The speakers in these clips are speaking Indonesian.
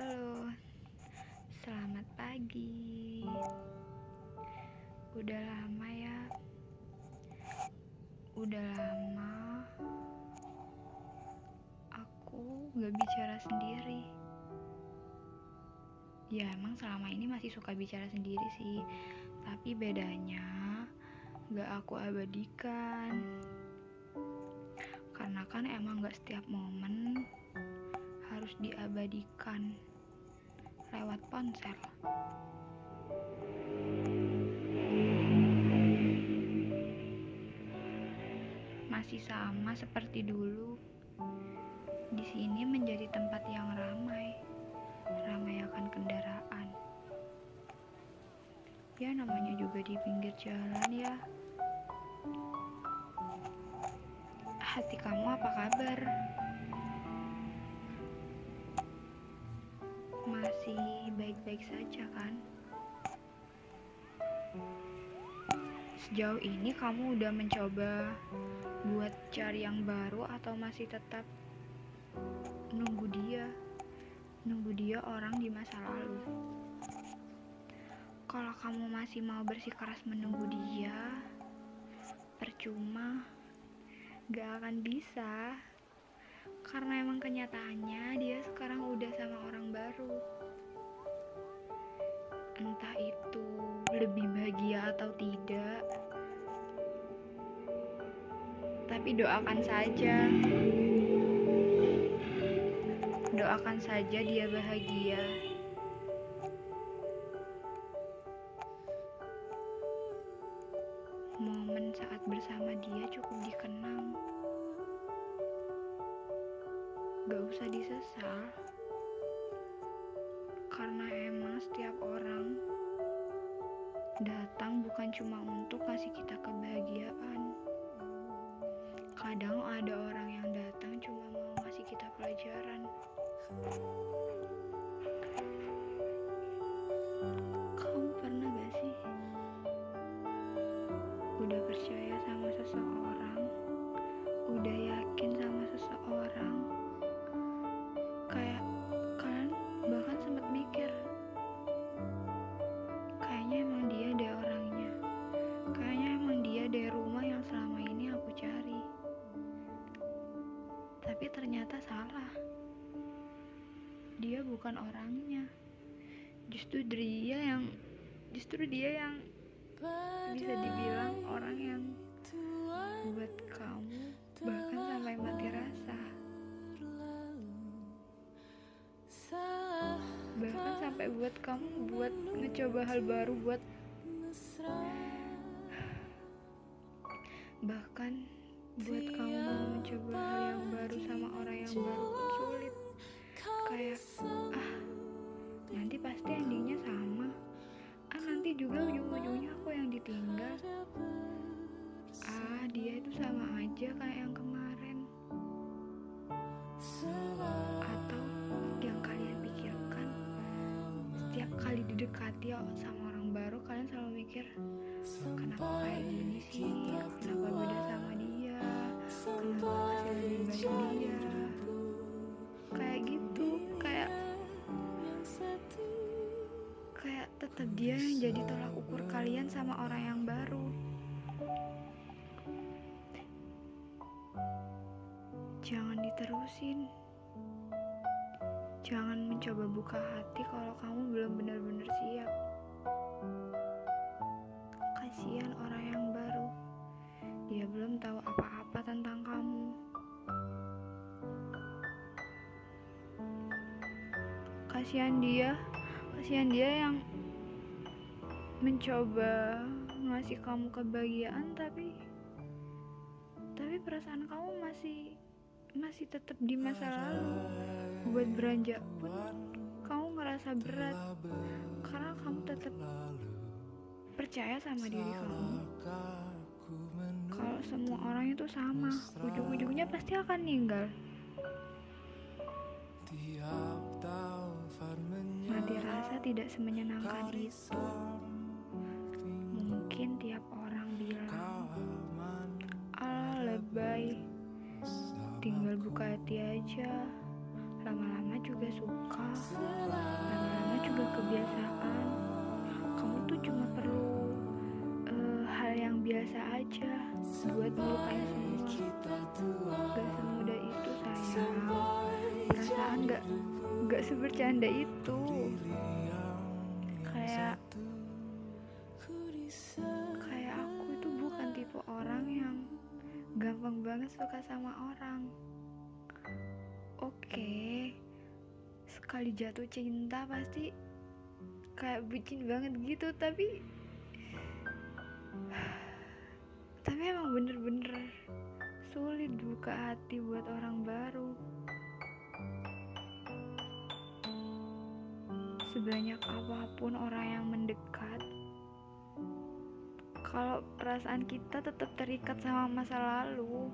Halo, selamat pagi. Udah lama ya, udah lama aku gak bicara sendiri. Ya, emang selama ini masih suka bicara sendiri sih, tapi bedanya gak aku abadikan. Karena kan emang gak setiap momen harus diabadikan lewat ponsel. Masih sama seperti dulu. Di sini menjadi tempat yang ramai, ramai akan kendaraan. Ya namanya juga di pinggir jalan ya. Hati kamu apa kabar? Masih baik-baik saja kan? Sejauh ini kamu udah mencoba buat cari yang baru atau masih tetap nunggu dia? Nunggu dia orang di masa lalu. Kalau kamu masih mau bersikeras menunggu dia, percuma, gak akan bisa. Karena emang kenyataannya dia sekarang udah sama orang baru. Lebih bahagia atau tidak. Tapi doakan saja. Doakan saja dia bahagia. Momen saat bersama dia cukup dikenang. Gak usah disesal. Karena emang setiap orang datang bukan cuma untuk kasih kita kebahagiaan. Kadang ada orang yang datang cuma mau ngasih kita pelajaran. Dia bukan orangnya, justru dia yang, justru dia yang bisa dibilang orang yang buat kamu bahkan sampai mati rasa. Bahkan sampai buat kamu buat mencoba hal baru buat bahkan buat kamu mencoba hal yang baru sama orang yang baru. Pun sulit kayak ah nanti pasti endingnya sama. Ah nanti juga ujung-ujungnya aku yang ditinggal. Ah dia itu sama aja kayak yang kemarin. Atau yang kalian pikirkan. Setiap kali didekati sama orang baru kalian selalu mikir kenapa kayak gini sih? Kenapa beda sama dia? Kenapa masih lebih baik dia? Kayak gitu tetap dia yang jadi tolak ukur kalian sama orang yang baru. Jangan diterusin. Jangan mencoba buka hati kalau kamu belum benar-benar siap. Kasihan orang yang baru. Dia belum tahu apa-apa tentang kamu. Kasihan dia. Kasihan dia yang mencoba ngasih kamu kebahagiaan tapi tapi perasaan kamu masih masih tetap di masa lalu. Buat beranjak pun kamu ngerasa berat karena kamu tetap percaya sama diri kamu. Kalau semua orang itu sama ujung-ujungnya pasti akan ninggal. Mati rasa tidak semenyenangkan itu aja. Lama-lama juga juga suka. Lama-lama juga kebiasaan. Kamu tuh cuma perlu uh, hal yang biasa aja buat melupain semua. Gak semudah itu sayang. Perasaan gak gak sebercanda itu. Kayak kayak aku itu bukan tipe orang yang gampang banget suka sama orang oke. Sekali jatuh cinta pasti kayak bucin banget gitu tapi tapi emang bener-bener sulit buka hati buat orang baru. Sebanyak apa pun orang yang mendekat kalau perasaan kita tetap terikat sama masa lalu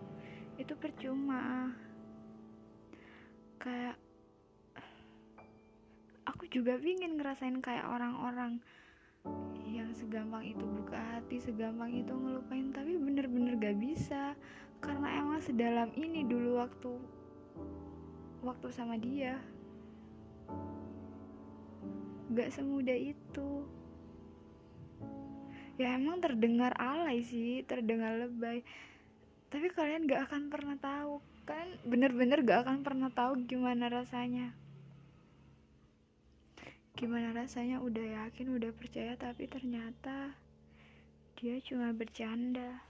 itu percuma kayak aku juga pingin ngerasain kayak orang-orang yang segampang itu buka hati segampang itu ngelupain tapi bener-bener gak bisa. Karena emang sedalam ini dulu waktu waktu sama dia gak semudah itu. Ya emang terdengar alay sih terdengar lebay. Tapi kalian gak akan pernah tahu kan bener-bener gak akan pernah tahu gimana rasanya. Gimana rasanya udah yakin udah percaya tapi ternyata dia cuma bercanda